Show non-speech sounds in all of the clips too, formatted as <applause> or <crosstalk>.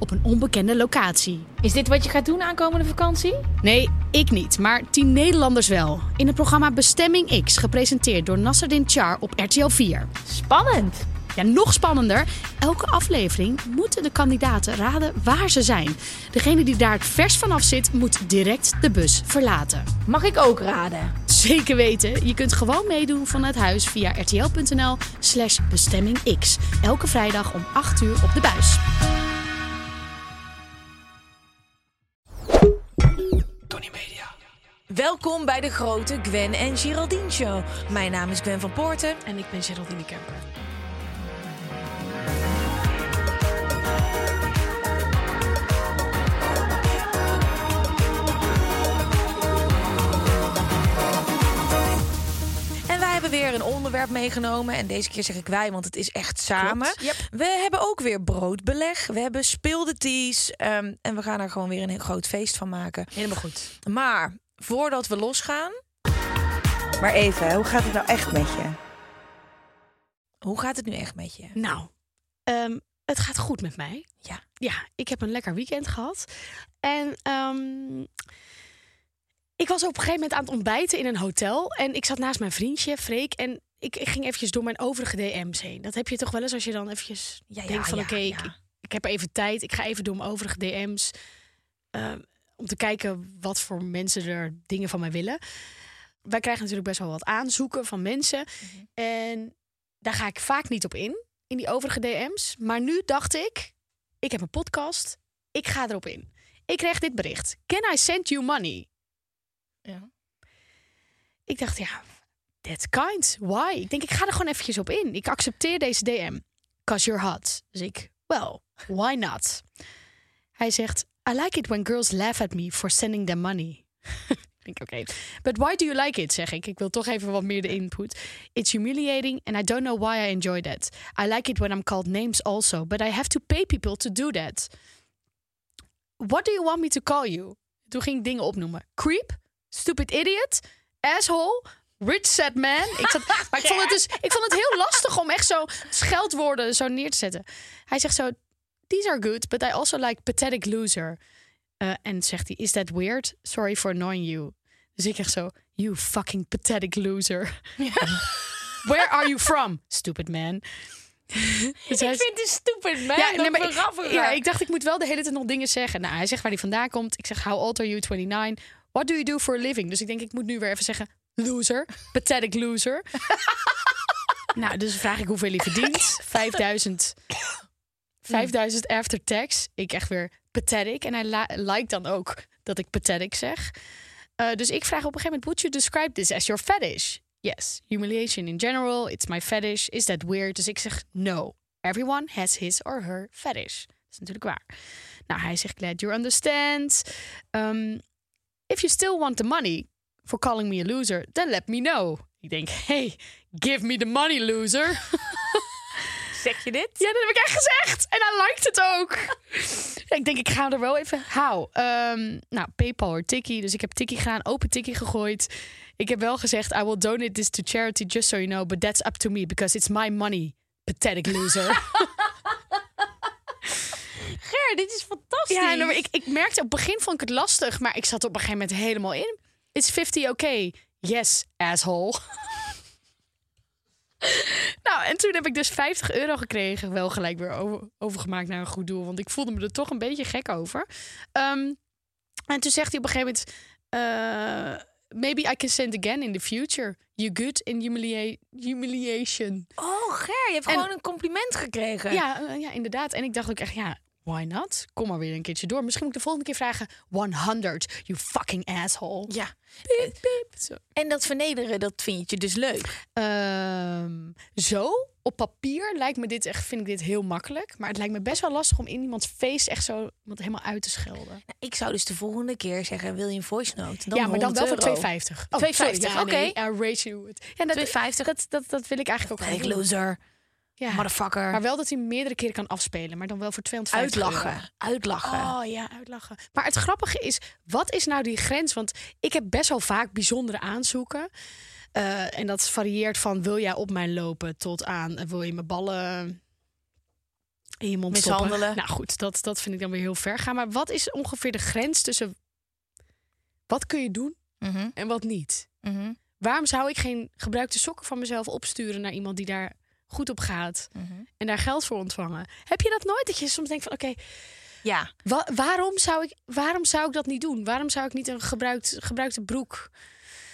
op een onbekende locatie. Is dit wat je gaat doen aankomende vakantie? Nee, ik niet, maar tien Nederlanders wel. In het programma Bestemming X, gepresenteerd door Nasserdin Char op RTL 4. Spannend. Ja, nog spannender. Elke aflevering moeten de kandidaten raden waar ze zijn. Degene die daar het vers vanaf zit, moet direct de bus verlaten. Mag ik ook raden? Zeker weten. Je kunt gewoon meedoen vanuit huis via rtl.nl slash bestemmingx. Elke vrijdag om 8 uur op de buis. Welkom bij de grote Gwen en Geraldine Show. Mijn naam is Gwen van Poorten. En ik ben Geraldine Kemper. Hebben weer een onderwerp meegenomen. En deze keer zeg ik wij, want het is echt samen. Yep. We hebben ook weer broodbeleg. We hebben speelde teas. ehm, en we gaan er gewoon weer een heel groot feest van maken. Helemaal goed. Maar voordat we losgaan, Maar even, hoe gaat het nou echt met je? hoe gaat het nu echt met je? Nou, ehm, het gaat goed met mij. Ja. Ja, ik heb een lekker weekend gehad. En ehm, ik was op een gegeven moment aan het ontbijten in een hotel. En ik zat naast mijn vriendje, Freek. En ik, ik ging eventjes door mijn overige DM's heen. Dat heb je toch wel eens als je dan eventjes Ja, denkt van... ja, oké, ik, ja. ik, ik heb even tijd. Ik ga even door mijn overige DM's. ehm, om te kijken wat voor mensen er dingen van mij willen. Wij krijgen natuurlijk best wel wat aanzoeken van mensen. Mhm. En daar ga ik vaak niet op in, in die overige DM's. Maar nu dacht ik, ik heb een podcast, ik ga erop in. Ik kreeg dit bericht. Can I send you money? Ja. Ik dacht, ja, that's kind. Why? Ik denk, ik ga er gewoon eventjes op in. Ik accepteer deze DM. Cause you're hot. Dus ik, well, why not? Hij zegt, I like it when girls laugh at me for sending them money. <laughs> ik denk, oké. But why do you like it, zeg ik. Ik wil toch even wat meer de input. It's humiliating and I don't know why I enjoy that. I like it when I'm called names also, but I have to pay people to do that. What do you want me to call you? Toen ging ik dingen opnoemen. Creep, stupid idiot, asshole, rich sad man. Ik zat, <laughs> maar ik vond, het dus, ik vond het heel lastig om echt zo scheldwoorden zo neer te zetten. Hij zegt zo, these are good, but I also like pathetic loser. Eh, en zegt hij, is that weird? Sorry for annoying you. Dus ik echt zo, you fucking pathetic loser. <laughs> Where are you from? Stupid man. <laughs> Dus hij- Ik vind het stupid, man. ja, Ja, nee, maar ik, ja, ik dacht, ik moet wel de hele tijd nog dingen zeggen. Nou, hij zegt waar hij vandaan komt. Ik zeg, how old are you? 29. What do you do for a living? Dus ik denk, ik moet nu weer even zeggen, loser. <laughs> Pathetic loser. <laughs> nou, dus vraag ik hoeveel hij verdient. <laughs> 5000. 5000 after tax. Ik echt weer pathetic. En hij lijkt dan ook dat ik pathetic zeg. Eh, dus ik vraag op een gegeven moment, would you describe this as your fetish? Yes. Humiliation in general, it's my fetish. Is that weird? Dus ik zeg, no. Everyone has his or her fetish. Dat is natuurlijk waar. Nou, hij zegt, glad you understand. Um, if you still want the money for calling me a loser, then let me know. Ik denk, hey, give me the money, loser. <laughs> Zeg je dit? Ja, dat heb ik echt gezegd. En hij liked het ook. <laughs> ik denk, ik ga er wel even. Hou. Ehm, nou, PayPal or Tikkie. Dus ik heb Tikkie gedaan, open Tikkie gegooid. Ik heb wel gezegd, I will donate this to charity, just so you know. But that's up to me, because it's my money. Pathetic loser. <laughs> Dit is fantastisch. ja, ik, ik merkte, op het begin vond ik het lastig. Maar ik zat op een gegeven moment helemaal in. It's 50 okay. Yes, asshole. <laughs> Nou, en toen heb ik dus 50 euro gekregen. Wel gelijk weer over, overgemaakt naar een goed doel. Want ik voelde me er toch een beetje gek over. Ehm, en toen zegt hij op een gegeven moment... eh, maybe I can send again in the future. You good in humilia- humiliation. Oh, Ger, je hebt En- gewoon een compliment gekregen. Ja, eh, ja, inderdaad. En ik dacht ook echt, ja, why not? Kom maar weer een keertje door. Misschien moet ik de volgende keer vragen 100, you fucking asshole. Ja. Piep, piep. Zo. En dat vernederen, dat vind je dus leuk. Ehm, zo, op papier lijkt me dit echt, vind ik dit heel makkelijk. Maar het lijkt me best wel lastig om in iemands face echt zo iemand helemaal uit te schelden. Nou, ik zou dus de volgende keer zeggen, wil je een voice note? Dan ja, maar dan wel voor 100 2,50. euro. Oh, 2,50, sorry. Ja, oké. nee, I rate you. Ja, dat, 2,50. Dat, dat, dat wil ik eigenlijk ook loser, Ja. motherfucker. Maar wel dat hij meerdere keren kan afspelen. Maar dan wel voor 250 euro. Uitlachen, uitlachen. Oh ja, uitlachen. Maar het grappige is, wat is nou die grens? Want ik heb best wel vaak bijzondere aanzoeken. Eh, en dat varieert van wil jij op mij lopen tot aan eh, wil je mijn ballen in je mond stoppen? Mishandelen. Nou goed, dat, dat vind ik dan weer heel ver gaan. Maar wat is ongeveer de grens tussen wat kun je doen Mhm, en wat niet? mhm, Waarom zou ik geen gebruikte sokken van mezelf opsturen naar iemand die daar goed op gaat mhm. en daar geld voor ontvangen? Heb je dat nooit? Dat je soms denkt van oké, Ja, Wa- waarom, zou ik, waarom zou ik dat niet doen? Waarom zou ik niet een gebruikt, gebruikte broek?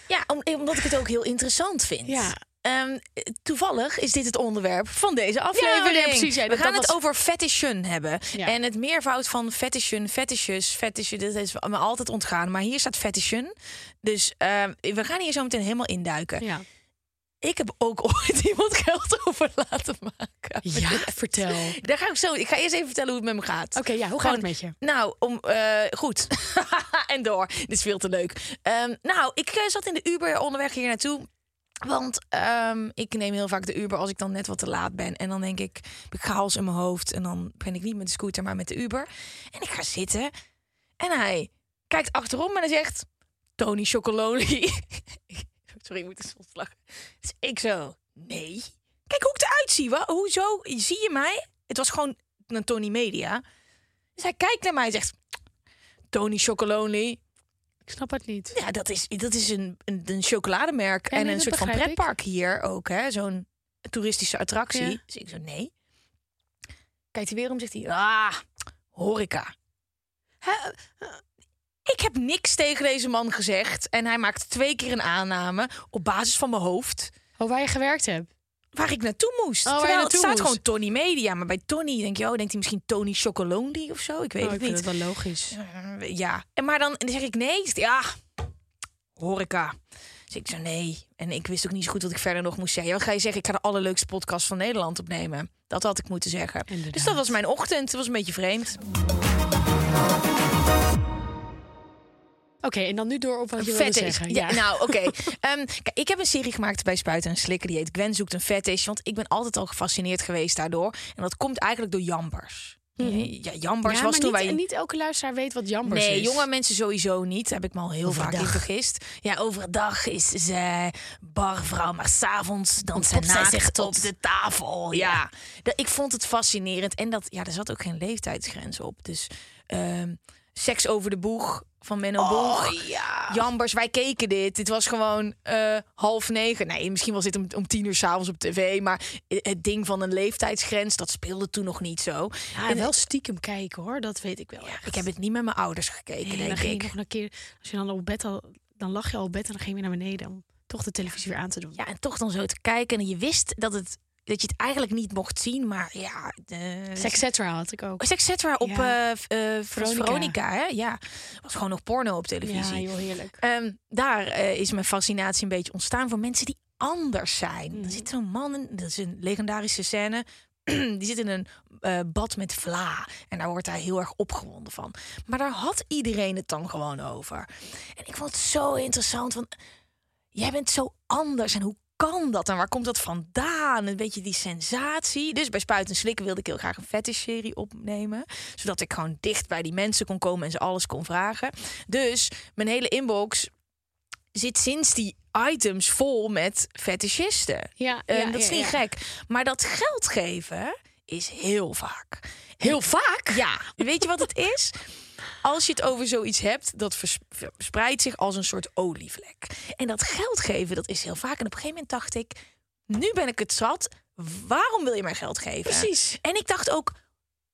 ja om- omdat ik het ook heel interessant vind. Ja. Ehm, toevallig is dit het onderwerp van deze aflevering. nee, precies, ja, We gaan het was- over fetishen hebben. Ja. En het meervoud van fetishen, fetishes, fetishen, dat is me altijd ontgaan. Maar hier staat fetishen. Dus ehm, we gaan hier zo meteen helemaal induiken. Ja, Ik heb ook ooit <laughs> iemand geld over laten maken. ja <laughs> vertel. Oké, Daar ga ik zo. Ik ga eerst even vertellen hoe het met me gaat. ja, hoe gaat het met je? Nou, om, eh, goed. <laughs> en door. Dit is veel te leuk. Ehm, nou, ik eh, zat in de Uber onderweg hier naartoe. Want ehm, ik neem heel vaak de Uber als ik dan net wat te laat ben. En dan denk ik, heb ik chaos in mijn hoofd. En dan ben ik niet met de scooter, maar met de Uber. En ik ga zitten. En hij kijkt achterom en hij zegt... Tony Chocololi. Sorry, ik moet er soms lachen. Dus ik zo, nee. Kijk hoe ik eruit zie. Wa? Hoezo? Zie je mij? Het was gewoon een Tony Media. Dus hij kijkt naar mij en zegt... Tony Chocolonely. Ik snap het niet. Ja, dat is, dat is een, een, een chocolademerk. Ja, en een soort van ik. pretpark hier ook. hè Zo'n toeristische attractie. Ja. Dus ik zo, nee. Kijkt hij weer om, zegt hij... Ah, horeca. Hè, eh, Ik heb niks tegen deze man gezegd. En hij maakt twee keer een aanname op basis van mijn hoofd. Oh, waar je gewerkt hebt? Waar ik naartoe moest. Oh, waar je Terwijl het naartoe staat moest. gewoon Tony Media. Maar bij Tony denk je, oh, denkt hij misschien Tony Chocolonely of zo? Ik weet oh, het ik niet. het wel logisch. Eh, Ja, en maar dan zeg ik nee. Ja, horeca. Dus ik zo nee. En ik wist ook niet zo goed wat ik verder nog moest zeggen. Wat ga je zeggen? Ik ga de allerleukste podcast van Nederland opnemen. Dat had ik moeten zeggen. Inderdaad. Dus dat was mijn ochtend. Het was een beetje vreemd. Oké, en dan nu door op wat je wilde zeggen. Ja, nou, oké. <laughs> Ehm, ik heb een serie gemaakt bij Spuiten en Slikken. Die heet Gwen zoekt een fetish. Want ik ben altijd al gefascineerd geweest daardoor. En dat komt eigenlijk door Jambers. Eh, Ja, Jambers Mhm. Ja, was toen niet, wij... niet elke luisteraar weet wat jambers Nee, is. jonge mensen sowieso niet. Daar heb ik me al heel vaak in vergist. Ja, overdag is ze barvrouw, maar s'avonds dan zij naakt zich tot- op de tafel. Ja, ik vond het fascinerend. En dat, ja, er zat ook geen leeftijdsgrens op. Dus ehm, seks over de boeg van Menno Boeg. Oh, ja. Jambers, wij keken dit. Dit was gewoon eh, half negen. Nee, misschien was dit om, om tien uur s'avonds op tv. Maar het ding van een leeftijdsgrens, dat speelde toen nog niet zo. Ja, En wel stiekem kijken hoor, dat weet ik wel. echt. ik heb het niet met mijn ouders gekeken, Nee, dan denk ging je ik. nog een keer, als je dan op bed al, dan lag je al op bed en dan ging je weer naar beneden om toch de televisie weer aan te doen. Ja, en toch dan zo te kijken. En je wist dat, het, dat je het eigenlijk niet mocht zien. Maar ja, de... Sex Cetera had ik ook. Sex Cetera op Ja. eh, Veronica. Veronica. hè? Ja, was gewoon nog porno op Ja, televisie. joh, heerlijk. Ehm, daar eh, is mijn fascinatie een beetje ontstaan voor mensen die anders zijn. Mhm. Er zit zo'n man, in, dat is een legendarische scène. <clears throat> Die zit in een bad met vla. En daar wordt hij heel erg opgewonden van. Maar daar had iedereen het dan gewoon over. En ik vond het zo interessant. Want jij bent zo anders. En hoe kan dat? En waar komt dat vandaan? Een beetje die sensatie. Dus bij Spuiten en Slikken wilde ik heel graag een fetish-serie opnemen. Zodat ik gewoon dicht bij die mensen kon komen en ze alles kon vragen. Dus mijn hele inbox zit sinds die items vol met fetischisten. Ja, Eh, dat is ja, niet ja. gek. Maar dat geld geven is heel vaak. Heel vaak? Ja, weet je wat het is? Als je het over zoiets hebt, dat vers- verspreidt zich als een soort olievlek. En dat geld geven, dat is heel vaak. En op een gegeven moment dacht ik, nu ben ik het zat. Waarom wil je mij geld geven? Precies. En ik dacht ook,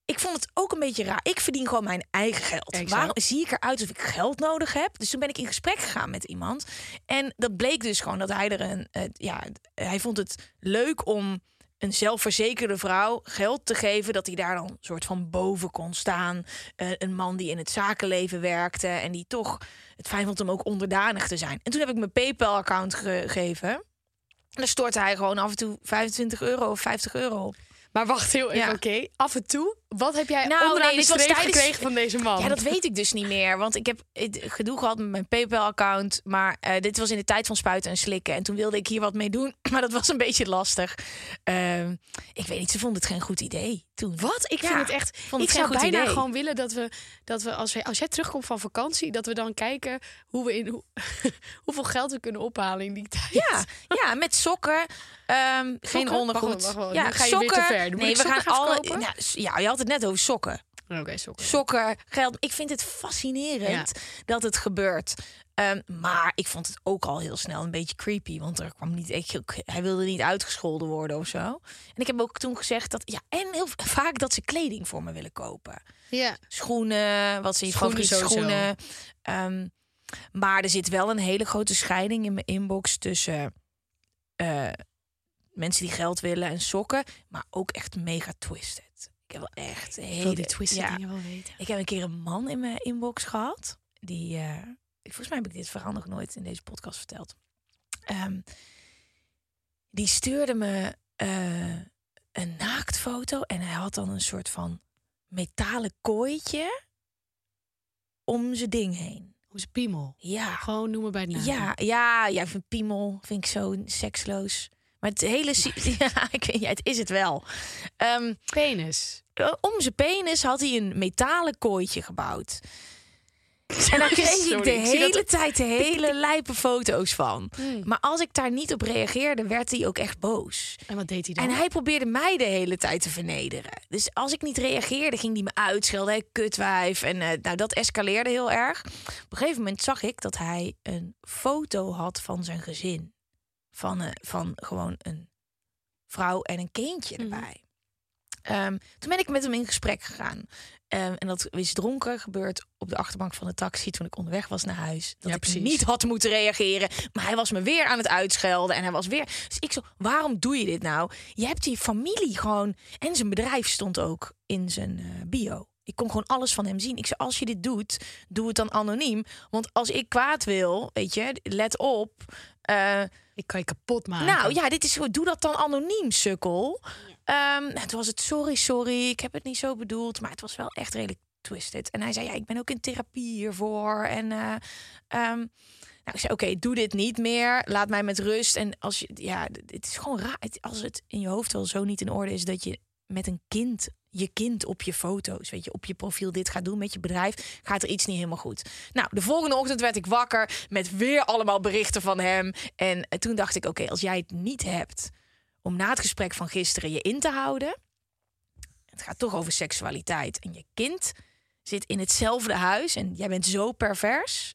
ik vond het ook een beetje raar. Ik verdien gewoon mijn eigen geld. Exact. Waarom zie ik eruit alsof ik geld nodig heb? Dus toen ben ik in gesprek gegaan met iemand. En dat bleek dus gewoon dat hij er een. eh, ja, hij vond het leuk om een zelfverzekerde vrouw geld te geven, dat hij daar dan soort van boven kon staan. Eh, een man die in het zakenleven werkte en die toch het fijn vond om ook onderdanig te zijn. En toen heb ik mijn PayPal-account gegeven. En dan stortte hij gewoon af en toe 25 euro of 50 euro op. Maar wacht heel even, Ja. oké. Af en toe, wat heb jij Nou, onderaan nee, de dit was streep tijdens- gekregen van deze man? Ja, dat weet ik dus niet meer. Want ik heb het gedoe gehad met mijn PayPal-account. Maar eh, dit was in de tijd van spuiten en slikken. En toen wilde ik hier wat mee doen. <laughs> Maar dat was een beetje lastig. Ehm, ik weet niet, ze vonden het geen goed idee toen. Wat? Ik Ja, vind het echt. vond ik zou goed bijna idee. gewoon willen dat we, dat we als, we als jij terugkomt van vakantie, dat we dan kijken hoe we in hoe, <laughs> hoeveel geld we kunnen ophalen in die tijd. Ja, ja, met sokken. ehm, geen ondergoed. Wacht, wacht, wacht. Ja, ga je sokken. weer te ver. Nee, we gaan alle. ja, je had het net over sokken. Oké, sokken. Sokken, geld. Ik vind het fascinerend dat het gebeurt. Ehm, maar ik vond het ook al heel snel een beetje creepy. Want er kwam niet, ik, hij wilde niet uitgescholden worden of zo. En ik heb ook toen gezegd dat. Ja, en heel vaak dat ze kleding voor me willen kopen. Ja. Schoenen, wat zijn je favoriete sowieso. schoenen. Ehm, maar er zit wel een hele grote scheiding in mijn inbox tussen eh, mensen die geld willen en sokken, maar ook echt mega twisted. Ik heb wel echt een Ik wil hele die twisted ja. dingen wel weten. Ik heb een keer een man in mijn inbox gehad. Die, eh, volgens mij heb ik dit verhaal nog nooit in deze podcast verteld. Ehm, die stuurde me eh, een naaktfoto en hij had dan een soort van metalen kooitje om zijn ding heen. Hoe is piemel? Ja, Gewoon noemen bij het naam. ja, ja, ja, ik vind piemel vind ik zo seksloos. Maar het hele, <laughs> ja, ik weet, ja, het is het wel. Ehm, Penis. Eh, om zijn penis had hij een metalen kooitje gebouwd. <laughs> En daar kreeg ik de ik hele dat- tijd de <laughs> hele lijpe foto's van. Hmm. Maar als ik daar niet op reageerde, werd hij ook echt boos. En wat deed hij dan? En hij probeerde mij de hele tijd te vernederen. Dus als ik niet reageerde, ging hij me uitschelden. Hey, kutwijf. En eh, nou, dat escaleerde heel erg. Op een gegeven moment zag ik dat hij een foto had van zijn gezin. Van, eh, van gewoon een vrouw en een kindje Mhm. erbij. Ehm, toen ben ik met hem in gesprek gegaan. Ehm, en dat is dronken gebeurd op de achterbank van de taxi toen ik onderweg was naar huis. Dat Ja, ik precies. niet had moeten reageren. Maar hij was me weer aan het uitschelden. En hij was weer. Dus ik zo, waarom doe je dit nou? Je hebt die familie gewoon. En zijn bedrijf stond ook in zijn eh, bio. Ik kon gewoon alles van hem zien. Ik zei, als je dit doet, doe het dan anoniem. Want als ik kwaad wil, weet je, let op. eh, Ik kan je kapot maken. nou ja, dit is zo. Doe dat dan anoniem, sukkel. Ehm, nou, toen was het sorry, sorry. Ik heb het niet zo bedoeld. Maar het was wel echt redelijk twisted. En hij zei, ja, ik ben ook in therapie hiervoor. En eh, ehm, nou, ik zei, oké, doe dit niet meer. Laat mij met rust. En als je, ja, het is gewoon raar. Als het in je hoofd wel zo niet in orde is dat je met een kind, je kind op je foto's, weet je, op je profiel dit gaat doen met je bedrijf, gaat er iets niet helemaal goed. Nou, de volgende ochtend werd ik wakker met weer allemaal berichten van hem. En eh, toen dacht ik, oké, als jij het niet hebt om na het gesprek van gisteren je in te houden, het gaat toch over seksualiteit en je kind zit in hetzelfde huis en jij bent zo pervers.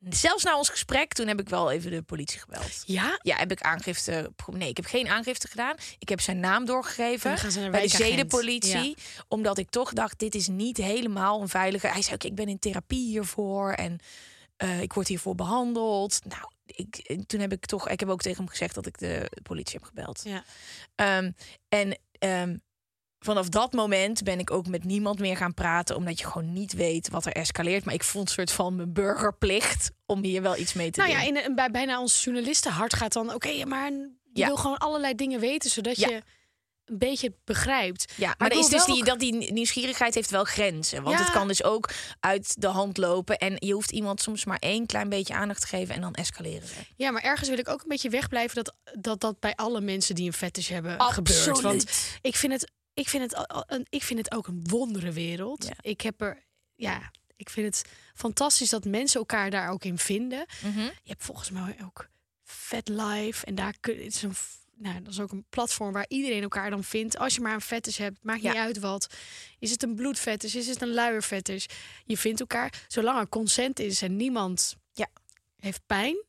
Zelfs na ons gesprek, toen heb ik wel even de politie gebeld. Ja? Ja, heb ik aangifte. Nee, ik heb geen aangifte gedaan. Ik heb zijn naam doorgegeven dan gaan ze naar bij de wijkagent. zedenpolitie. Omdat ik toch dacht, dit is niet helemaal een veilige. Hij zei, oké, ik ben in therapie hiervoor en eh, ik word hiervoor behandeld. Nou, ik, en toen heb ik toch, ik heb ook tegen hem gezegd dat ik de politie heb gebeld. Ja. Ehm, en ehm, vanaf dat moment ben ik ook met niemand meer gaan praten, omdat je gewoon niet weet wat er escaleert. Maar ik vond een soort van mijn burgerplicht om hier wel iets mee te Nou doen. ja, in, bij bijna ons journalistenhart gaat dan... Oké, maar je Ja. wil gewoon allerlei dingen weten... zodat Ja. je een beetje begrijpt. Ja, maar, er is dus die, ook- dat die nieuwsgierigheid heeft wel grenzen. Want Ja. het kan dus ook uit de hand lopen. En je hoeft iemand soms maar één klein beetje aandacht te geven en dan escaleren ze. Ja, maar ergens wil ik ook een beetje wegblijven... dat dat, dat bij alle mensen die een fetish hebben Absoluut. gebeurt. Want ik vind het, ik vind het, ik vind het ook een wondere wereld. Ja. Ik heb er, ja, ik vind het fantastisch dat mensen elkaar daar ook in vinden. Mhm. Je hebt volgens mij ook Vet Life en daar kun het is een, nou, dat is ook een platform waar iedereen elkaar dan vindt. Als je maar een fetish hebt, maakt Ja. niet uit wat. Is het een bloedfetish? Is het een luierfetish? Je vindt elkaar, zolang er consent is en niemand Ja. heeft pijn.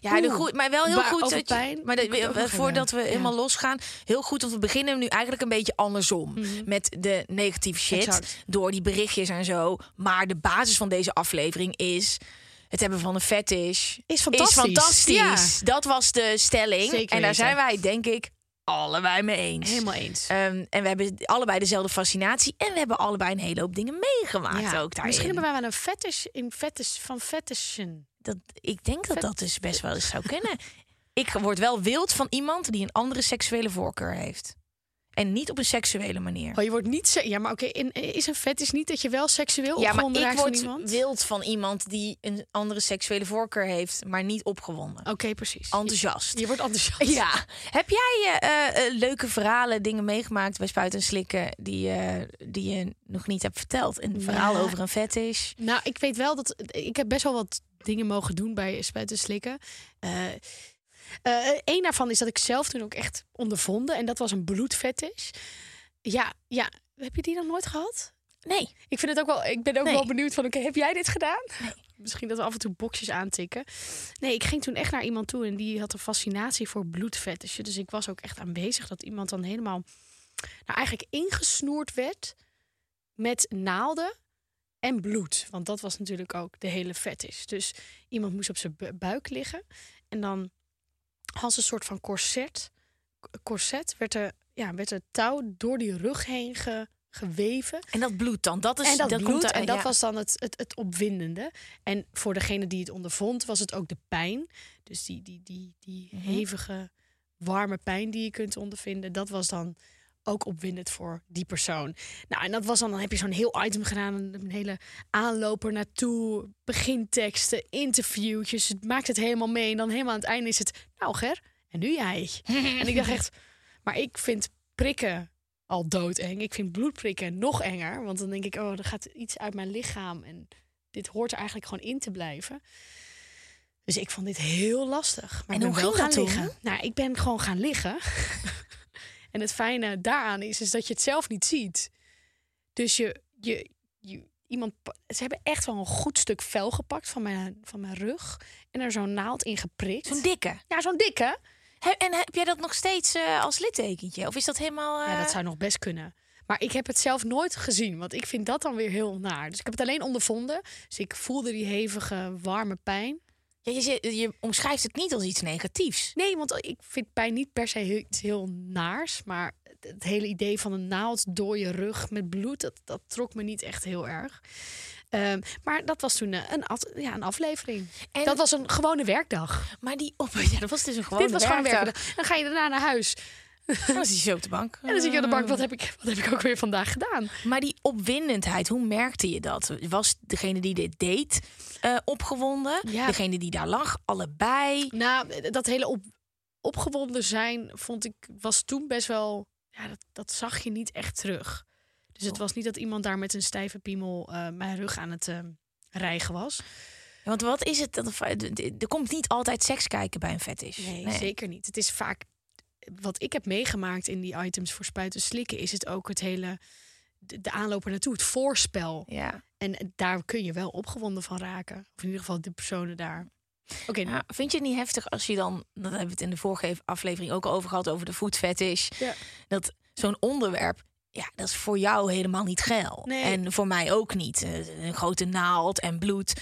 Ja, de goed, maar wel heel Waar- goed. dat je- pijn maar dat- ook nog voordat we helemaal losgaan, heel goed. Want we beginnen nu eigenlijk een beetje andersom. Met de negatieve shit. Exact. Door die berichtjes en zo. Maar de basis van deze aflevering is. Het hebben van een fetish Is fantastisch. Is fantastisch. Ja. Dat was de stelling. Zeker en daar zijn wij, denk ik, allebei mee eens. Helemaal eens. Ehm, en we hebben allebei dezelfde fascinatie. En we hebben allebei een hele hoop dingen meegemaakt Ja, ook daarin. Misschien hebben wij wel een fetish in fetish van fetishen. Dat, ik denk dat dat dus best wel eens zou kunnen. ik word wel wild van iemand die een andere seksuele voorkeur heeft. En niet op een seksuele manier. Oh, je wordt niet... Ja, maar oké, in- is een fetish niet dat je wel seksueel Ja, maar opgewonden ik raakt van word iemand? wild van iemand die een andere seksuele voorkeur heeft, maar niet opgewonden. Oké, precies. Enthousiast. Je, je wordt enthousiast. Ja. Heb jij eh, eh, eh, leuke verhalen, dingen meegemaakt bij Spuiten en Slikken die, die je nog niet hebt verteld? Een verhaal Ja. over een fetish? Nou, ik weet wel dat... Ik heb best wel wat dingen mogen doen bij Spuiten en Slikken. Eh Eén daarvan is dat ik zelf toen ook echt ondervonden. En dat was een bloedfetish. Ja, ja. Heb je die nog nooit gehad? Nee. Ik vind het ook wel. Ik ben ook Nee. wel benieuwd van. Oké, heb jij dit gedaan? Misschien dat we af en toe boxjes aantikken. Nee, ik ging toen echt naar iemand toe en die had een fascinatie voor bloedfetishen. Dus ik was ook echt aanwezig dat iemand dan helemaal, nou eigenlijk ingesnoerd werd met naalden en bloed. Want dat was natuurlijk ook de hele fetish. Dus iemand moest op zijn bu- buik liggen en dan als een soort van corset, corset werd er, ja, werd er touw door die rug heen ge- geweven. En dat bloed dan? Dat is En dat, dat bloed, komt er- en dat ja. was dan het, het, het opwindende. En voor degene die het ondervond, was het ook de pijn. Dus die, die, die, die Mhm. hevige, warme pijn die je kunt ondervinden, dat was dan ook opwindend voor die persoon. Nou, en dat was dan, dan heb je zo'n heel item gedaan, een, hele aanloper naartoe, beginteksten, interviewtjes. Het maakt het helemaal mee. En dan helemaal aan het einde is het, nou Ger, en nu jij. <laughs> en ik dacht echt, maar ik vind prikken al doodeng. Ik vind bloedprikken nog enger. Want dan denk ik, oh, er gaat iets uit mijn lichaam. En dit hoort er eigenlijk gewoon in te blijven. Dus ik vond dit heel lastig. Maar En ik hoe wel ging gaan dat toen? liggen. Nou, ik ben gewoon gaan liggen. <laughs> en het fijne daaraan is, is dat je het zelf niet ziet. Dus je, je, je iemand, ze hebben echt wel een goed stuk vel gepakt van mijn, van mijn rug. En er zo'n naald in geprikt. Zo'n dikke. ja, zo'n dikke. He- en heb jij dat nog steeds eh, als littekentje? Of is dat helemaal... Ja, eh, dat zou nog best kunnen. Maar ik heb het zelf nooit gezien, want ik vind dat dan weer heel naar. Dus ik heb het alleen ondervonden. Dus ik voelde die hevige, warme pijn. Ja, je, omschrijft het niet als iets negatiefs. Nee, want ik vind pijn niet per se iets heel naars. Maar het- hele idee van een naald door je rug met bloed, dat, dat trok me niet echt heel erg. Ehm, maar dat was toen eh, een, af- ja, een aflevering. En- Dat was een gewone werkdag. Maar die op... <laughs> Ja, dat was dus een gewone Dit was gewoon een werkdag. Dan ga je daarna naar huis. En dan zit je zo op de bank. En dan zit je aan de bank. Wat heb ik, wat heb ik ook weer vandaag gedaan? Maar die opwindendheid, hoe merkte je dat? Was degene die dit deed eh, opgewonden? Ja. Degene die daar lag, allebei? Nou, dat hele op, opgewonden zijn vond ik was toen best wel. Ja, dat, dat zag je niet echt terug. Dus het was niet dat iemand daar met een stijve piemel eh, mijn rug aan het eh, rijgen was. Want wat is het? dat- Er komt niet altijd seks kijken bij een fetish. Nee, zeker niet. Het is vaak wat ik heb meegemaakt in die items voor spuiten slikken, is het ook het hele de, de aanloper naartoe, het voorspel. Ja. En daar kun je wel opgewonden van raken. Of in ieder geval de personen daar. Oké, Ja, vind je het niet heftig als je dan, dat hebben we het in de vorige aflevering ook al over gehad, over de food fetish, Ja. dat zo'n onderwerp, ja, dat is voor jou helemaal niet geil. Nee. En voor mij ook niet. Eh, Een grote naald en bloed.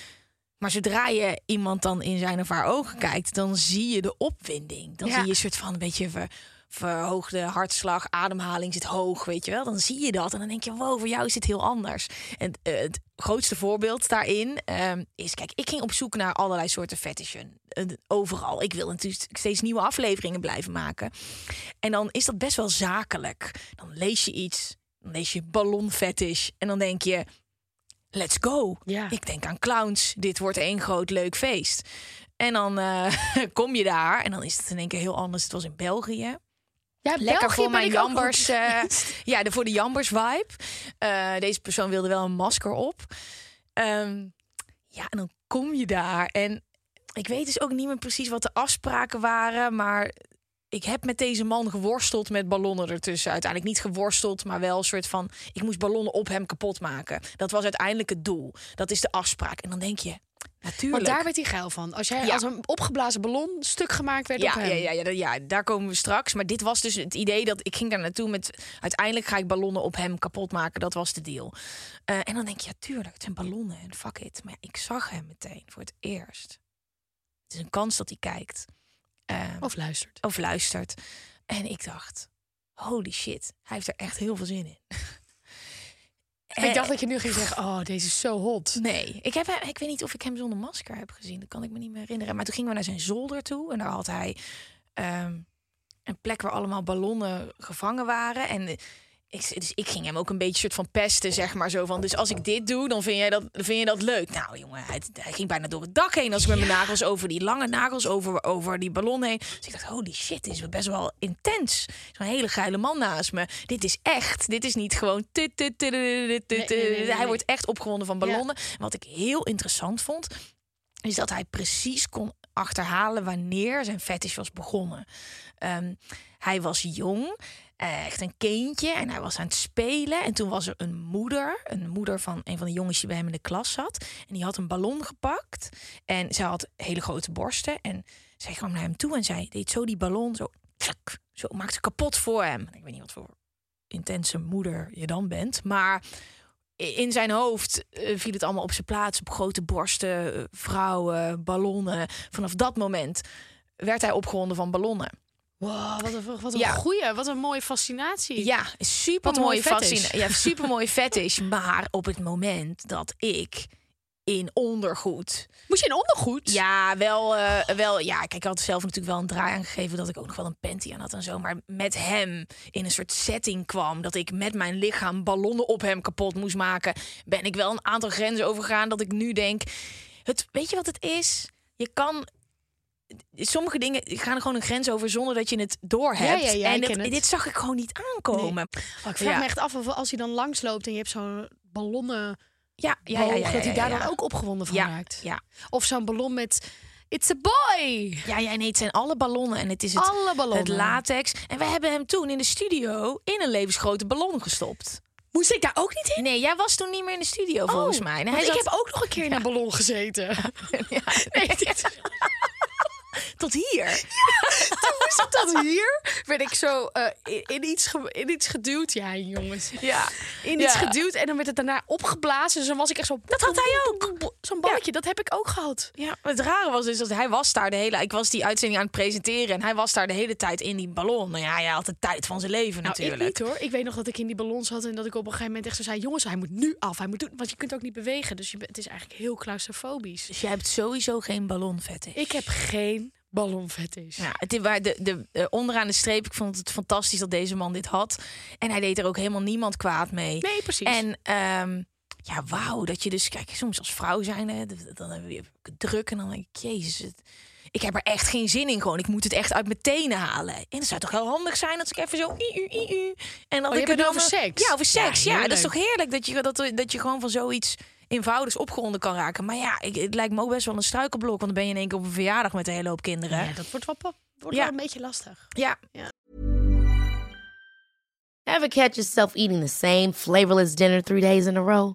Maar zodra je iemand dan in zijn of haar ogen kijkt, dan zie je de opwinding. Dan Ja. zie je een soort van een beetje ver, verhoogde hartslag, ademhaling zit hoog, weet je wel. Dan zie je dat en dan denk je, wow, voor jou is dit heel anders. En eh, het grootste voorbeeld daarin ehm, is, kijk, ik ging op zoek naar allerlei soorten fetishen. Eh, overal. Ik wil natuurlijk steeds nieuwe afleveringen blijven maken. En dan is dat best wel zakelijk. Dan lees je iets, dan lees je ballonfetish en dan denk je, let's go. Ja. Ik denk aan clowns. Dit wordt één groot leuk feest. En dan eh, <laughs> kom je daar en dan is het in één keer heel anders. Het was in België. ja, Lekker België voor mijn jambers. eh, <laughs> ja, de, voor de jambers vibe. Eh, deze persoon wilde wel een masker op. Ehm, ja, en dan kom je daar. En ik weet dus ook niet meer precies wat de afspraken waren. Maar ik heb met deze man geworsteld met ballonnen ertussen. Uiteindelijk niet geworsteld, maar wel een soort van... Ik moest ballonnen op hem kapot maken. Dat was uiteindelijk het doel. Dat is de afspraak. En dan denk je, natuurlijk... Want daar werd hij geil van. Als jij Ja. als een opgeblazen ballon stuk gemaakt werd Ja, op hem. ja, ja, ja, ja, daar komen we straks. Maar dit was dus het idee dat ik ging daar naartoe met... Uiteindelijk ga ik ballonnen op hem kapot maken. Dat was de deal. Eh, en dan denk je, ja, tuurlijk, het zijn ballonnen en fuck it. Maar ja, ik zag hem meteen voor het eerst. Het is een kans dat hij kijkt. Eh, Of luistert. of luistert. En ik dacht, holy shit, hij heeft er echt heel veel zin in. Ik dacht dat je nu ging zeggen, oh, deze is zo hot. Nee, ik, heb, hem- ik weet niet of ik hem zonder masker heb gezien. Dat kan ik me niet meer herinneren. Maar toen gingen we naar zijn zolder toe. En daar had hij ehm, een plek waar allemaal ballonnen gevangen waren. En eh, ik, dus ik ging hem ook een beetje soort van pesten, zeg maar. Zo van, dus als ik dit doe, dan vind, jij dat, vind je dat leuk. Nou jongen, hij, hij ging bijna door het dak heen. Als ik met mijn nagels over die lange nagels, over, over die ballon heen. Dus ik dacht, holy shit, dit is best wel intens. Zo'n hele geile man naast me. Dit is echt. Dit is niet gewoon... Hij wordt echt opgewonden van ballonnen. Wat ik heel interessant vond, is dat hij precies kon achterhalen wanneer zijn fetish was begonnen. Ehm, hij was jong, echt een kindje, en hij was aan het spelen. En toen was er een moeder, een moeder van een van de jongens die bij hem in de klas zat. En die had een ballon gepakt. En zij had hele grote borsten. En zij kwam naar hem toe en zij deed zo die ballon zo, tsak, zo maakte kapot voor hem. Ik weet niet wat voor intense moeder je dan bent, maar in zijn hoofd eh, viel het allemaal op zijn plaats. Op grote borsten, eh, vrouwen, ballonnen. Vanaf dat moment werd hij opgewonden van ballonnen. Wow, wat een, wat een Ja. goeie, wat een mooie fascinatie. Ja, super Wat een mooi mooi fetish. fascina- Ja, <laughs> super mooi fetish. Maar op het moment dat ik in ondergoed. Moest je in ondergoed? Ja, wel, eh, wel. Ja, kijk, ik had zelf natuurlijk wel een draai aangegeven dat ik ook nog wel een panty aan had en zo. Maar met hem in een soort setting kwam dat ik met mijn lichaam ballonnen op hem kapot moest maken, ben ik wel een aantal grenzen overgegaan dat ik nu denk, het, weet je wat het is? Je kan sommige dingen gaan gewoon een grens over zonder dat je het doorhebt. Ja, ja, ja, ik en ken het- het. dit zag ik gewoon niet aankomen. Oh, ik vraag me echt af of als hij dan langsloopt en je hebt zo'n ballonnen Ja, ja, ja, dat hij daar dan ook opgewonden van raakt. ja. Of zo'n ballon met It's a boy. Ja, ja, nee, het zijn alle ballonnen en het is het, Alle het latex. En we hebben hem toen in de studio in een levensgrote ballon gestopt. Moest ik daar ook niet in? Nee, jij was toen niet meer in de studio volgens Oh, mij. En hij ik heb ook nog een keer in een ballon gezeten. <laughs> ja, Nee, dit- <laughs> <laughs> tot hier. toen moest ik dat hier. Werd ik zo eh, in, in iets in iets geduwd. Ja, jongens. Ja. In iets Ja. geduwd en dan werd het daarna opgeblazen. Dus dan was ik echt zo... Dat had hij ook. <laughs> Zo'n balletje, dat heb ik ook gehad. Ja, het rare was dus dat hij was daar de hele... Ik was die uitzending aan het presenteren en hij was daar de hele tijd in die ballon. Nou ja, hij had de tijd van zijn leven Nou, ik natuurlijk. niet hoor. Ik weet nog dat ik in die ballon zat en dat ik op een gegeven moment echt zo zei... jongens, hij moet nu af, hij moet doen. Want je kunt ook niet bewegen. Dus je, het is eigenlijk heel claustrofobisch. Dus jij hebt sowieso geen ballonfetish. Ik heb geen ballonfetish. Ja, het is waar de, de, eh, onderaan de streep. Ik vond het fantastisch dat deze man dit had. En hij deed er ook helemaal niemand kwaad mee. Nee, precies. En ehm, ja, wauw, dat je dus, kijk, soms als vrouw zijn, hè, dan heb je druk en dan denk ik, jezus, het- ik heb er echt geen zin in. Gewoon, ik moet het echt uit mijn tenen halen. En het zou toch heel handig zijn als ik even zo, i, u, i, u, en Oh, je ik er het dan over seks? Ja, over seks. Ja, Ja, dat is toch heerlijk dat je dat, dat je gewoon van zoiets eenvoudigs opgewonden kan raken. Maar ja, ik, het lijkt me ook best wel een struikelblok, want dan ben je in één keer op een verjaardag met een hele hoop kinderen. ja, dat wordt wel, wordt Ja. wel een beetje lastig. ja. Ever catch yourself eating the same flavorless dinner three days in a row?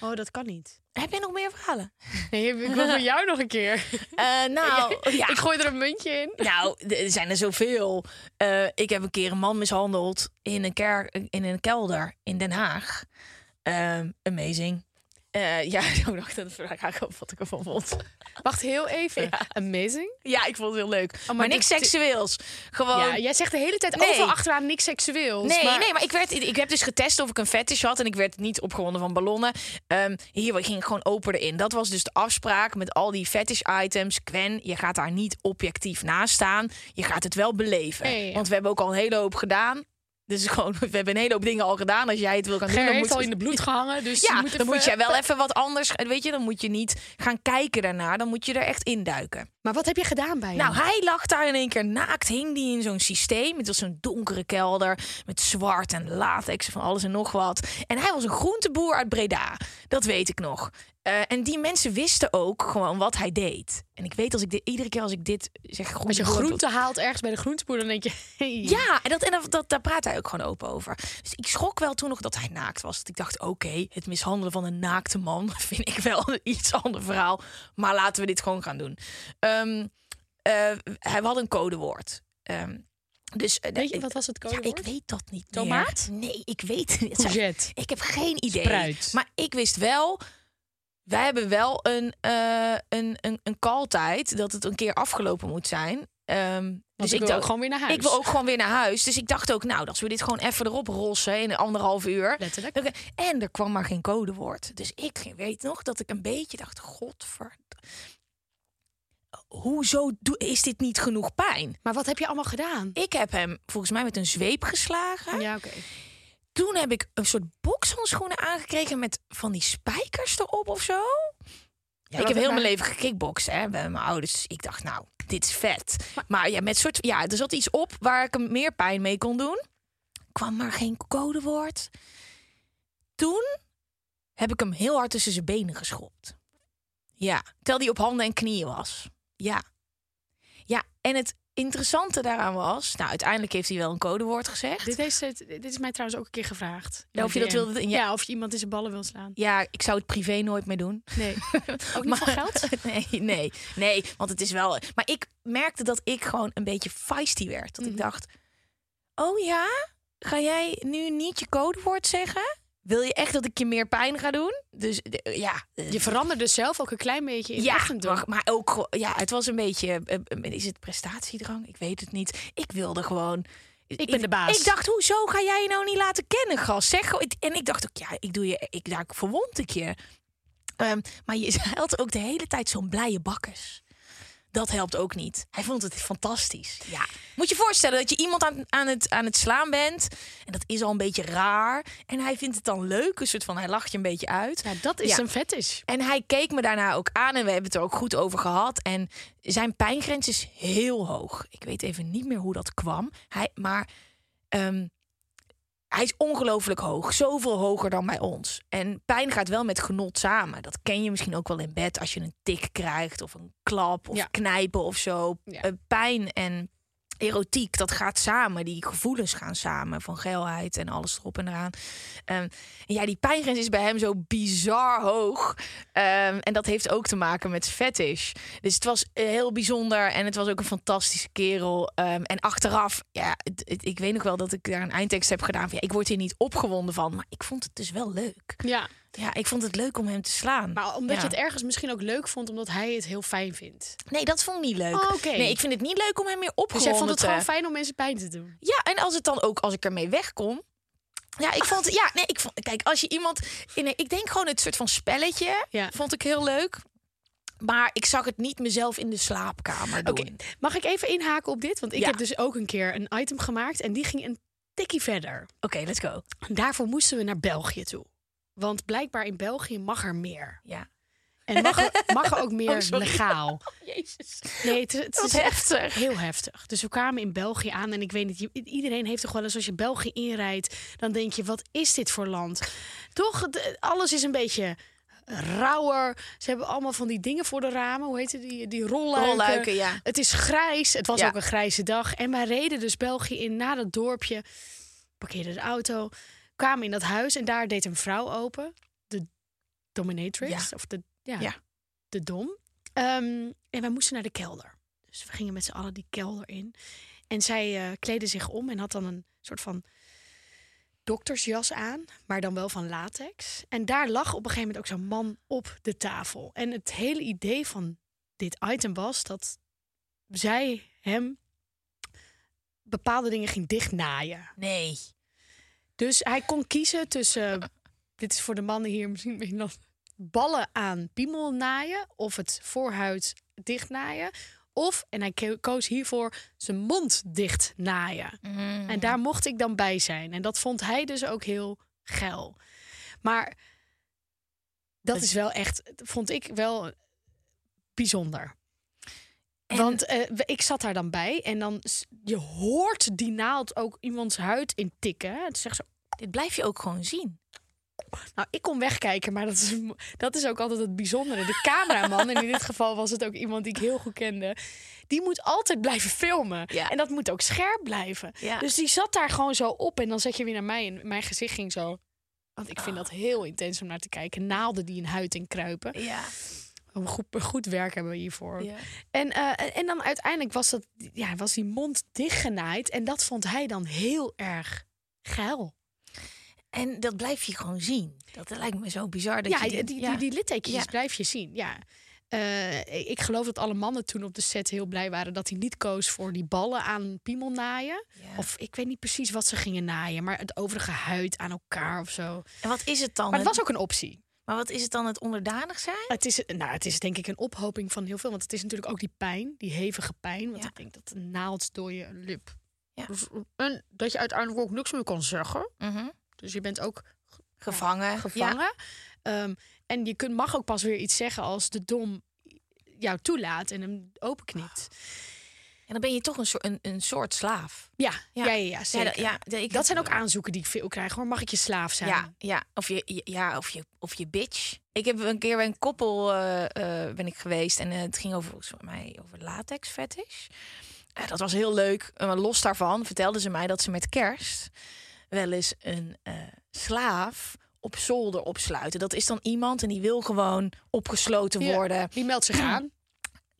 Oh, dat kan niet. Heb je nog meer verhalen? <laughs> Nee, ik wil van jou nog een keer. Eh, nou, <laughs> ja. Ik gooi er een muntje in. Nou, er zijn er zoveel. Eh, ik heb een keer een man mishandeld in een, kerk, in een kelder in Den Haag. Ehm, amazing. Eh, ja, <laughs> ik dacht dat vraag op wat ik ervan vond. Wacht heel even. Amazing. Ja, ik vond het heel leuk. maar, maar niks seksueels. Gewoon. Ja, jij zegt de hele tijd Nee. overal achteraan niks seksueels. Nee, maar... nee, maar ik, werd, ik heb dus getest of ik een fetish had en ik werd niet opgewonden van ballonnen. Ehm, hier ging ik gewoon open erin. Dat was dus de afspraak met al die fetish items. Gwen, je gaat daar niet objectief naast staan. Je gaat het wel beleven. Ja. Want we hebben ook al een hele hoop gedaan. Dus <laughs> gewoon, we hebben een hele hoop dingen al gedaan. Als jij het wil gaan doen, Ger dan heeft moet al in de bloed gehangen, dus je ja, moet dan moet jij wel even wat anders. Weet je, dan moet je niet gaan kijken daarna. Dan moet je er echt induiken. Maar wat heb je gedaan bij hem? Nou, hij lag daar in één keer naakt, hing die in zo'n systeem. Het was zo'n donkere kelder met zwart en latex van alles en nog wat. En hij was een groenteboer uit Breda, dat weet ik nog. Eh, en die mensen wisten ook gewoon wat hij deed. En ik weet als ik dit, iedere keer als ik dit zeg, Als je groente haalt ergens bij de groenteboer, dan denk je... <laughs> Hey. ja, en, dat, en dat, dat, daar praat hij ook gewoon open over. Dus ik schrok wel toen nog dat hij naakt was. Dat ik dacht, oké, het mishandelen van een naakte man <laughs> vind ik wel een iets ander verhaal. Maar laten we dit gewoon gaan doen. Eh, hij had een codewoord. Ehm dus, eh, Weet je, wat was het Ja, codewoord? ik weet dat niet Tomaat? meer. Nee, ik weet het niet. Ik heb geen idee. Spruit. Maar ik wist wel... Wij hebben wel een, eh een, een, een call-tijd dat het een keer afgelopen moet zijn. Ehm, Dus ik wil dacht- ook gewoon weer naar huis. ik wil ook gewoon weer naar huis. Dus ik dacht ook, nou, als we dit gewoon even erop rossen in een anderhalf uur. Letterlijk. En er kwam maar geen codewoord. Dus ik weet nog dat ik een beetje dacht, godver... Hoezo is dit niet genoeg pijn? Maar wat heb je allemaal gedaan? Ik heb hem volgens mij met een zweep geslagen. Ja, oké. Toen heb ik een soort bokshandschoenen aangekregen met van die spijkers erop of zo. Ja, ik heb heel mijn leven gekickboxd hè, bij mijn ouders. Ik dacht, nou, dit is vet. Maar ja, met soort, ja, er zat iets op waar ik hem meer pijn mee kon doen. Kwam maar geen codewoord. Toen heb ik hem heel hard tussen zijn benen geschopt. Ja, terwijl hij op handen en knieën was. Ja. Ja, en het interessante daaraan was... Nou, uiteindelijk heeft hij wel een codewoord gezegd. Dit, is het, dit is mij trouwens ook een keer gevraagd. Ja, of je dat wilde- ja. Ja. of je iemand in zijn ballen wil slaan. Ja, ik zou het privé nooit meer doen. Nee. <laughs> Ook niet voor geld? <laughs> Nee, nee, nee, want het is wel. Maar ik merkte dat ik gewoon een beetje feisty werd. Dat ik Mhm. dacht: Oh ja, ga jij nu niet je codewoord zeggen? Wil je echt dat ik je meer pijn ga doen? Dus ja, Je veranderde zelf ook een klein beetje in ja, ochtenddoel. maar, maar ook ja, het was een beetje. eh, eh, Is het prestatiedrang? Ik weet het niet. Ik wilde gewoon. Ik ben de baas. Ik dacht, hoezo ga jij je nou niet laten kennen, gast? Zeg En ik dacht ook, ja, ik doe je, ik daar verwond ik je. Ehm, maar je <laughs> had ook de hele tijd zo'n blije bakkes. Dat helpt ook niet. Hij vond het fantastisch. Ja. Moet je voorstellen dat je iemand aan, aan, het, aan het slaan bent. En dat is al een beetje raar. En hij vindt het dan leuk. Een soort van, hij lacht je een beetje uit. Ja, dat is Ja. een fetish. En hij keek me daarna ook aan en we hebben het er ook goed over gehad. En zijn pijngrens is heel hoog. Ik weet even niet meer hoe dat kwam. Hij, maar ehm, hij is ongelooflijk hoog. Zoveel hoger dan bij ons. En pijn gaat wel met genot samen. Dat ken je misschien ook wel in bed als je een tik krijgt of een klap of Ja. knijpen of zo. Ja. Eh, pijn en erotiek, dat gaat samen. Die gevoelens gaan samen van geilheid en alles erop en eraan. Ehm, en ja, die pijngrens is bij hem zo bizar hoog. Ehm, en dat heeft ook te maken met fetish. Dus het was eh, heel bijzonder en het was ook een fantastische kerel. Ehm, en achteraf, ja, ik weet nog wel dat ik daar een eindtekst heb gedaan. Van, ja, ik word hier niet opgewonden van, maar ik vond het dus wel leuk. Ja, Ja, ik vond het leuk om hem te slaan. maar omdat Ja. je het ergens misschien ook leuk vond, omdat hij het heel fijn vindt. Nee, dat vond ik niet leuk. Oh. Nee, ik vind het niet leuk om hem meer Dus opgewonden jij vond het te- gewoon fijn om mensen pijn te doen? Ja, en als het dan ook, als ik ermee wegkom. Ja, ik vond, ja, nee, ik vond, kijk, als je iemand in een, ik denk gewoon het soort van spelletje, Ja. vond ik heel leuk. Maar ik zag het niet mezelf in de slaapkamer doen. Oké, mag ik even inhaken op dit? Want ik Ja. heb dus ook een keer een item gemaakt en die ging een tikkie verder. Oké, let's go. En daarvoor moesten we naar België toe. Want blijkbaar in België mag er meer. Ja. En mag er, <laughs> mag er ook meer Oh, sorry. legaal. Jezus. Nee, het, is heftig. heel heftig. Dus we kwamen in België aan en ik weet niet, iedereen heeft toch wel eens als je België inrijdt, dan denk je, wat is dit voor land? Toch, alles is een beetje rauwer. Ze hebben allemaal van die dingen voor de ramen. Hoe heet het? Die, die rolluiken. Rolluiken, ja. Het is grijs. Het was Ja. ook een grijze dag. En wij reden dus België in naar dat dorpje. Parkeerden de auto. Kwamen in dat huis en daar deed een vrouw open. De dominatrix. Ja. Of de, ja, Ja. de dom. Ehm, en wij moesten naar de kelder. Dus we gingen met z'n allen die kelder in. En zij eh kleedde zich om en had dan een soort van doktersjas aan, maar dan wel van latex. En daar lag op een gegeven moment ook zo'n man op de tafel. En het hele idee van dit item was dat zij hem bepaalde dingen ging dichtnaaien. Nee. Dus hij kon kiezen tussen, dit is voor de mannen hier misschien nog, ballen aan piemel naaien of het voorhuid dichtnaaien. Of, en hij ko- koos hiervoor, zijn mond dicht naaien. En daar mocht ik dan bij zijn. En dat vond hij dus ook heel geil. Maar dat is wel echt, vond ik wel bijzonder. En- Want eh, ik zat daar dan bij en dan je hoort die naald ook iemands huid in tikken. hè. Het is echt zo. Dit blijf je ook gewoon zien. Nou, ik kon wegkijken, maar dat is, dat is ook altijd het bijzondere. De cameraman, en in dit geval was het ook iemand die ik heel goed kende... die moet altijd blijven filmen. Ja. En dat moet ook scherp blijven. Ja. Dus die zat daar gewoon zo op. En dan zet je weer naar mij en mijn gezicht ging zo... Want ik vind dat heel intens om naar te kijken. Naalden die in huid in kruipen. Ja. Een goed, goed werk hebben we hiervoor. Ja. En, eh, en dan uiteindelijk was, dat, ja, was die mond dichtgenaaid. En dat vond hij dan heel erg geil. En dat blijf je gewoon zien. Dat lijkt me zo bizar. Dat Ja, je die, die, ja. die, die blijf je zien. Ja. Eh, ik geloof dat alle mannen toen op de set heel blij waren dat hij niet koos voor die ballen aan piemel naaien. Of ik weet niet precies wat ze gingen naaien, maar het overige huid aan elkaar of zo. En wat is het dan? Maar het was ook een optie. Maar wat is het dan het onderdanig zijn? Het is, nou, het is denk ik een ophoping van heel veel. Want het is natuurlijk ook die pijn, die hevige pijn. Want Ja. ik denk dat een naald door je lip. Ja. En dat je uiteindelijk ook niks meer kan zeggen. Mhm. Dus je bent ook Gevangen. gevangen. Ehm, en je kunt, mag ook pas weer iets zeggen als de dom jou toelaat en hem openknipt. En dan ben je toch een soort, een, een soort slaaf. Ja, ja, Ja. ja, ja, dat, ja, ik, Dat zijn ook aanzoeken die ik veel krijg. Hoor. Mag ik je slaaf zijn? Ja, ja, of je, ja of, je, of je bitch. Ik heb een keer bij een koppel eh, eh, ben ik geweest en eh, het ging over, volgens mij over latex fetish. Dat was heel leuk. Los daarvan vertelden ze mij dat ze met kerst wel eens een slaaf op zolder opsluiten. Dat is dan iemand en die wil gewoon opgesloten Ja. worden. Die meldt zich <clears throat> aan.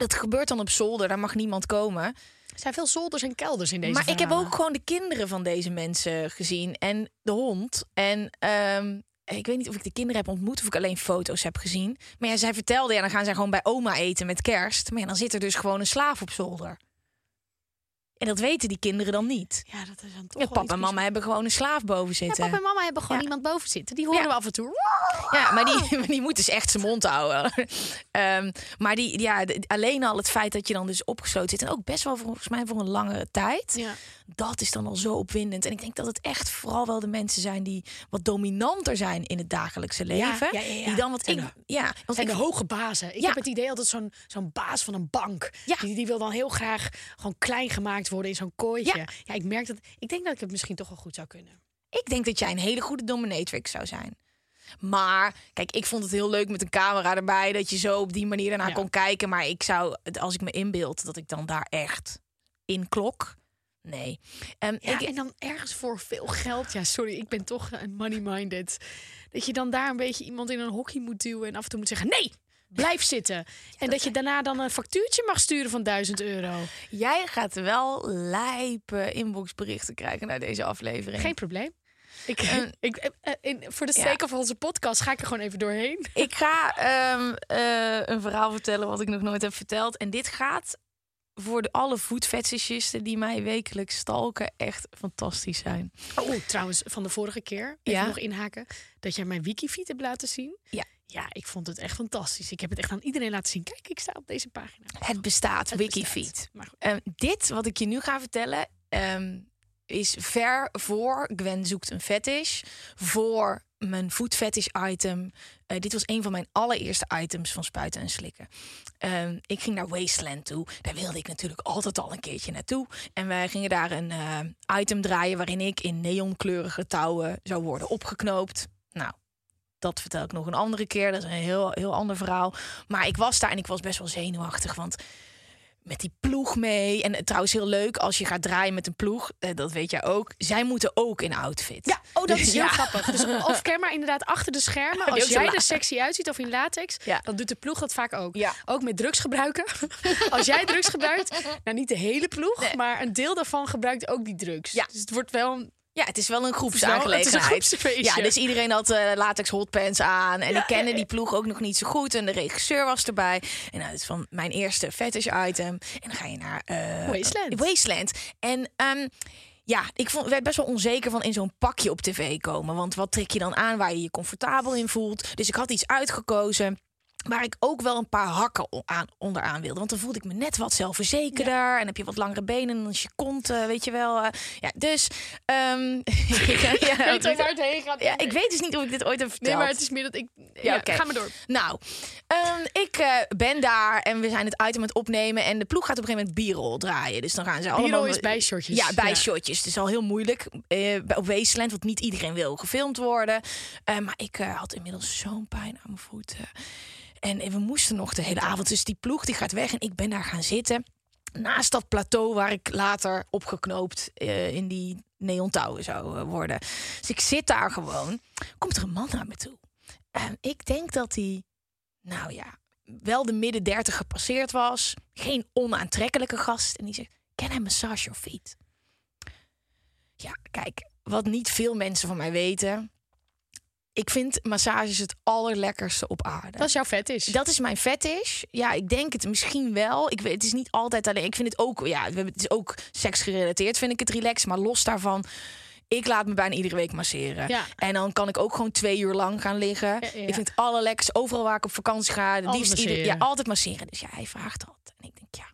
Dat gebeurt dan op zolder, daar mag niemand komen. Er zijn veel zolders en kelders in deze maar ik heb ook gewoon de kinderen van deze mensen gezien en de hond. En ehm, ik weet niet of ik de kinderen heb ontmoet of ik alleen foto's heb gezien. Maar ja, zij vertelde, ja, dan gaan zij gewoon bij oma eten met kerst. Maar ja, dan zit er dus gewoon een slaaf op zolder. En dat weten die kinderen dan niet. Ja, dat is dan toch Ja, papa en mama hebben gewoon een slaaf boven Ja, zitten. papa en mama hebben gewoon Ja. iemand boven zitten. Die horen we af en toe. Ja, maar die, <laughs> maar die moet dus echt zijn mond houden. <laughs> Ehm, maar die, ja, alleen al het feit dat je dan dus opgesloten zit... en ook best wel volgens mij voor een langere tijd... Ja. dat is dan al zo opwindend. En ik denk dat het echt vooral wel de mensen zijn... die wat dominanter zijn in het dagelijkse leven. Die dan wat... Zijn Ik, de- ja, want zijn ik, de hoge bazen. Ik Ja. heb het idee altijd zo'n zo'n baas van een bank. Ja. Die, die wil dan heel graag gewoon klein gemaakt worden in zo'n kooitje. Ja. Ja. ik merk dat. Ik denk dat ik het misschien toch wel goed zou kunnen. ik denk dat jij een hele goede dominatrix zou zijn. Maar, kijk, ik vond het heel leuk met een camera erbij... dat je zo op die manier Ja. kon kijken. Maar ik zou, als ik me inbeeld, dat ik dan daar echt in klok... Nee. Ja, ik, en dan ergens voor veel geld. Ja, sorry, ik ben toch een money-minded. Dat je dan daar een beetje iemand in een hockey moet duwen en af en toe moet zeggen: nee, blijf zitten. en dat je daarna dan een factuurtje mag sturen van 1000 euro. Jij gaat wel lijpe inboxberichten krijgen naar deze aflevering. Geen probleem. Ik, <laughs> ik, eh, eh, in, voor de ja. sake van onze podcast ga ik er gewoon even doorheen. <laughs> Ik ga ehm, eh, een verhaal vertellen wat ik nog nooit heb verteld. En dit gaat voor de, alle voetfetishisten die mij wekelijks stalken echt fantastisch zijn. Oh, trouwens, van de vorige keer, even Ja. nog inhaken, dat jij mijn wikifeed hebt laten zien. Ja. Ja, ik vond het echt fantastisch. Ik heb het echt aan iedereen laten zien. Kijk, ik sta op deze pagina. Het bestaat, Het Wikifeed. bestaat. Ehm, dit wat ik je nu ga vertellen ehm, is ver voor Gwen zoekt een fetish. Voor mijn foodfetish item. Eh, dit was een van mijn allereerste items van spuiten en slikken. Ehm, ik ging naar Wasteland toe. Daar wilde ik natuurlijk altijd al een keertje naartoe. En wij gingen daar een eh, item draaien waarin ik in neonkleurige touwen zou worden opgeknoopt. Dat vertel ik nog een andere keer. Dat is een heel, heel ander verhaal. Maar ik was daar en ik was best wel zenuwachtig. Want met die ploeg mee. En trouwens heel leuk als je gaat draaien met een ploeg. eh, dat weet jij ook. Zij moeten ook in outfit. Ja, oh, dat is heel Ja. grappig. Dus of maar inderdaad achter de schermen. Als jij er sexy uitziet of in latex, Ja. dan doet de ploeg dat vaak ook. Ja. Ook met drugs gebruiken. <laughs> Als jij drugs gebruikt, nou niet de hele ploeg, Nee. maar een deel daarvan gebruikt ook die drugs. Ja. Dus het wordt wel een Ja, het is wel een groepsaangelegenheid. Ja, dus iedereen had eh, latex hotpants aan. En ik kende die ploeg ook nog niet zo goed. En de regisseur was erbij. En nou, dat is van mijn eerste fetish item. En dan ga je naar... eh, Wasteland. Wasteland. En... ehm, ja, ik vond, werd best wel onzeker van in zo'n pakje op tv komen. Want wat trek je dan aan waar je je comfortabel in voelt? Dus ik had iets uitgekozen. Waar ik ook wel een paar hakken aan, onderaan wilde. Want dan voelde ik me net wat zelfverzekerder. En heb je wat langere benen. En dan je kont, eh, weet je wel. eh, ja, dus... ehm ja, <laughs> <laughs> ja, weet al waar het heen gaat. ja, ik weet dus niet of ik dit ooit heb verteld. Nee, maar het is meer dat ik... Ja, ga maar door. Nou, ehm, ik eh, ben daar en we zijn het item aan het opnemen. En de ploeg gaat op een gegeven moment b-roll draaien. Dus dan gaan ze allemaal... is bijshotjes. Ja, bij Ja. shotjes. Het is al heel moeilijk op Wasteland, want niet iedereen wil gefilmd worden. Maar ik had inmiddels zo'n pijn aan mijn voeten. En we moesten nog de hele avond. Dus die ploeg die gaat weg en ik ben daar gaan zitten. Naast dat plateau waar ik later opgeknoopt eh, in die neontouwen zou eh, worden. Dus ik zit daar gewoon. Komt er een man naar me toe. En ik denk dat hij, nou ja, wel de midden dertig gepasseerd was. Geen onaantrekkelijke gast. En die zegt, can I massage your feet? Ja, kijk, wat niet veel mensen van mij weten. Ik vind massages het allerlekkerste op aarde. Dat is jouw vet is. Dat is mijn fetish. Ja, ik denk het misschien wel. Ik weet, het is niet altijd alleen. Ik vind het ook, ja, het is ook seksgerelateerd, vind ik het relaxed. Maar los daarvan, ik laat me bijna iedere week masseren. Ja. En dan kan ik ook gewoon twee uur lang gaan liggen. Ja, ja. Ik vind het allerlekkerst. Overal waar ik op vakantie ga, Altijd liefst ieder, ja, altijd masseren. Dus ja, hij vraagt dat. En ik denk, ja.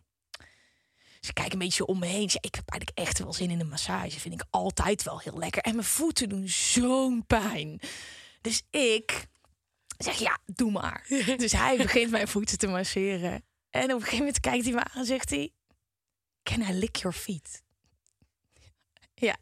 Dus ik kijk een beetje om me heen. Ja, ik heb eigenlijk echt wel zin in een massage. Vind ik altijd wel heel lekker. En mijn voeten doen zo'n pijn. Dus ik zeg, ja, doe maar. <laughs> Dus hij begint mijn voeten te masseren. En op een gegeven moment kijkt hij me aan en zegt hij... Can I lick your feet? Ja.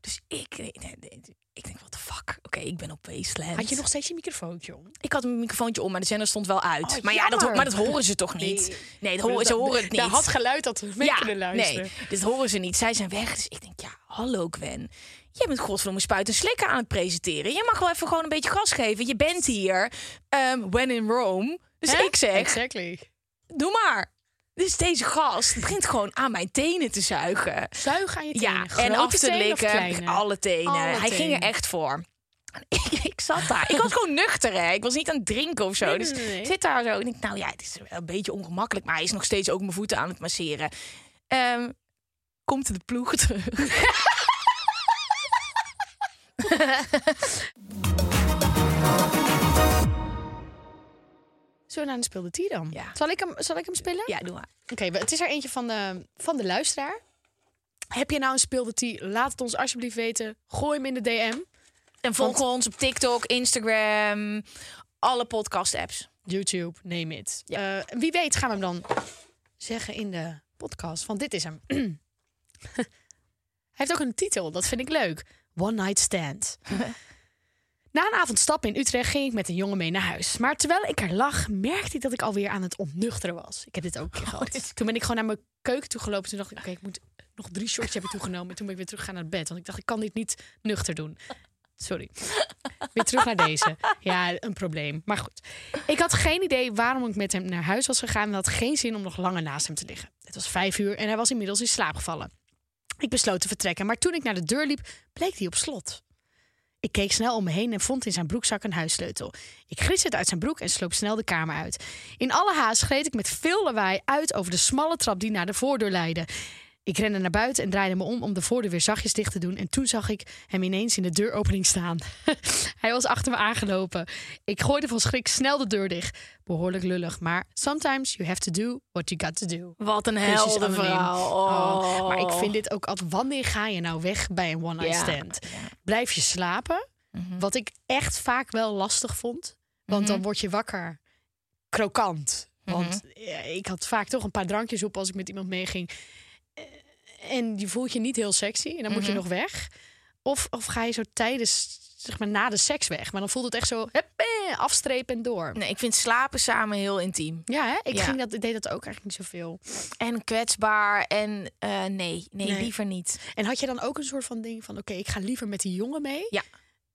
Dus ik, nee, nee, nee, ik denk, what the fuck? Oké, ik ben op Wasteland. Had je nog steeds je microfoontje om? Ik had mijn microfoontje om, maar de zender stond wel uit. Oh, maar ja, dat, maar dat horen ze toch niet? Nee, dat horen, ze horen het niet. Daar had geluid dat we mee kunnen luisteren. Nee, dit horen ze niet. Zij zijn weg. Dus ik denk, ja, hallo Gwen. Jij bent godverdomme spuit en slikken aan het presenteren. Je mag wel even gewoon een beetje gas geven. Je bent hier. ehm, when in Rome. Dus Hè? ik zeg, Exactly. doe maar. Dus deze gast begint gewoon aan mijn tenen te zuigen. Zuig aan je tenen. Ja, en Grote af te likken. Alle tenen. Alle Hij ging er echt voor. En <laughs> Ik, ik zat daar. Ik was gewoon nuchter, hè. Ik was niet aan het drinken of zo. Nee, dus nee, ik zit daar zo. En ik denk, nou ja, het is wel een beetje ongemakkelijk. Maar hij is nog steeds ook mijn voeten aan het masseren. Ehm, komt de ploeg terug. <laughs> <laughs> We naar de speelde T dan? Ja. Zal, ik hem, zal ik hem spelen? Ja, doe maar. Oké, het is er eentje van de, van de luisteraar. Heb je nou een speelde T? Laat het ons alsjeblieft weten. Gooi hem in de DM. En volg ons op TikTok, Instagram, alle podcast-apps. YouTube, name it. Eh, wie weet gaan we hem dan zeggen in de podcast. Want dit is hem. <clears throat> Hij heeft ook een titel, dat vind ik leuk. One Night Stand. <laughs> Na een avond stappen in Utrecht ging ik met een jongen mee naar huis. Maar terwijl ik er lag, merkte ik dat ik alweer aan het ontnuchteren was. Ik heb dit ook een keer gehad. Toen ben ik gewoon naar mijn keuken toe gelopen. Toen dacht ik, oké, ik moet nog drie shortjes hebben toegenomen. Toen ben ik weer terug gaan naar bed. Want ik dacht, ik kan dit niet nuchter doen. Sorry. Weer terug naar deze. Ja, een probleem. Maar goed. Ik had geen idee waarom ik met hem naar huis was gegaan. En had geen zin om nog langer naast hem te liggen. Het was vijf uur en hij was inmiddels in slaap gevallen. Ik besloot te vertrekken, maar toen ik naar de deur liep, bleek hij op slot. Ik keek snel om me heen en vond in zijn broekzak een huissleutel. Ik gris het uit zijn broek en sloop snel de kamer uit. In alle haast gleed ik met veel lawaai uit over de smalle trap die naar de voordeur leidde. Ik rende naar buiten en draaide me om om de voordeur weer zachtjes dicht te doen. En toen zag ik hem ineens in de deuropening staan. <laughs> Hij was achter me aangelopen. Ik gooide van schrik snel de deur dicht. Behoorlijk lullig, maar sometimes you have to do what you got to do. Wat een helder verhaal. Oh, Maar ik Oh. vind dit ook altijd. Wanneer ga je nou weg bij een one night Ja, stand? Blijf je slapen? Mhm. Wat ik echt vaak wel lastig vond. Want dan word je wakker krokant. Want Mhm. ik had vaak toch een paar drankjes op als ik met iemand meeging. En je voelt je niet heel sexy. En dan moet je Mhm. nog weg. Of, of ga je zo tijdens, zeg maar na de seks weg. Maar dan voelt het echt zo eh, afstrepen en door. Nee, ik vind slapen samen heel intiem. Ja, hè? Ik, Ja. Ging dat, ik deed dat ook eigenlijk niet zoveel. En kwetsbaar. En eh, nee, nee, Nee. liever niet. En had je dan ook een soort van ding van... oké, ik ga liever met die jongen mee? Ja.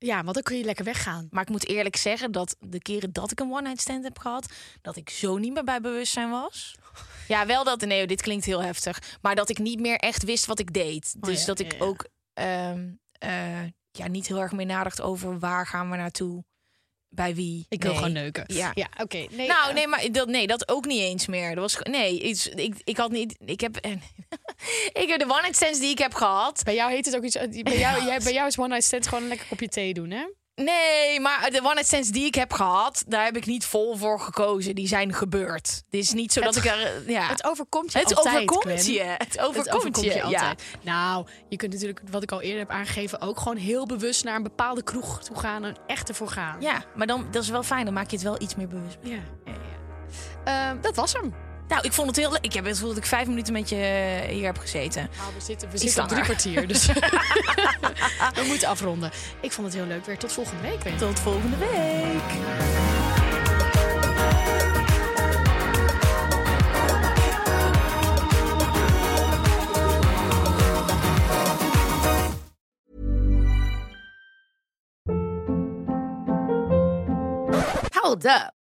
Ja, want dan kun je lekker weggaan. Maar ik moet eerlijk zeggen dat de keren dat ik een one-night stand heb gehad, dat ik zo niet meer bij bewustzijn was. Ja, wel dat, nee, dit klinkt heel heftig, maar dat ik niet meer echt wist wat ik deed. Oh dus ja, dat ik ja, ja. ook ehm, eh, ja, niet heel erg meer nadacht over waar gaan we naartoe, bij wie. Ik wil Nee. gewoon neuken. Ja. ja oké. Nee, Nou, eh, nee, maar dat, nee, dat ook niet eens meer. Dat was, nee, iets, ik, ik had niet. Ik heb, <laughs> ik heb de one-night stands die ik heb gehad. Bij jou heet het ook iets... eh, Bij jou, <laughs> jij, bij jou is one night stand gewoon een lekker kopje thee doen, hè? Nee, maar de one night stands die ik heb gehad, daar heb ik niet vol voor gekozen. Die zijn gebeurd. Het is niet zo dat ik er. <laughs> Ja. Het overkomt je Het altijd, overkomt je. Het Het overkomt, overkomt je, je. altijd. Nou, je kunt natuurlijk, wat ik al eerder heb aangegeven, ook gewoon heel bewust naar een bepaalde kroeg toe gaan en echt ervoor gaan. Ja. maar dan, dat is wel fijn. Dan maak je het wel iets meer bewust. ja, ja, ja. Ehm, dat was hem. Nou, ik vond het heel leuk. Ik heb het gevoel dat ik vijf minuten met je eh, hier heb gezeten. Nou, we zitten, we zitten op drie kwartier, dus <laughs> <laughs> we moeten afronden. Ik vond het heel leuk. Weer tot volgende week. Tot volgende week. Hold up.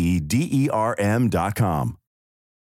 D E R M dot com.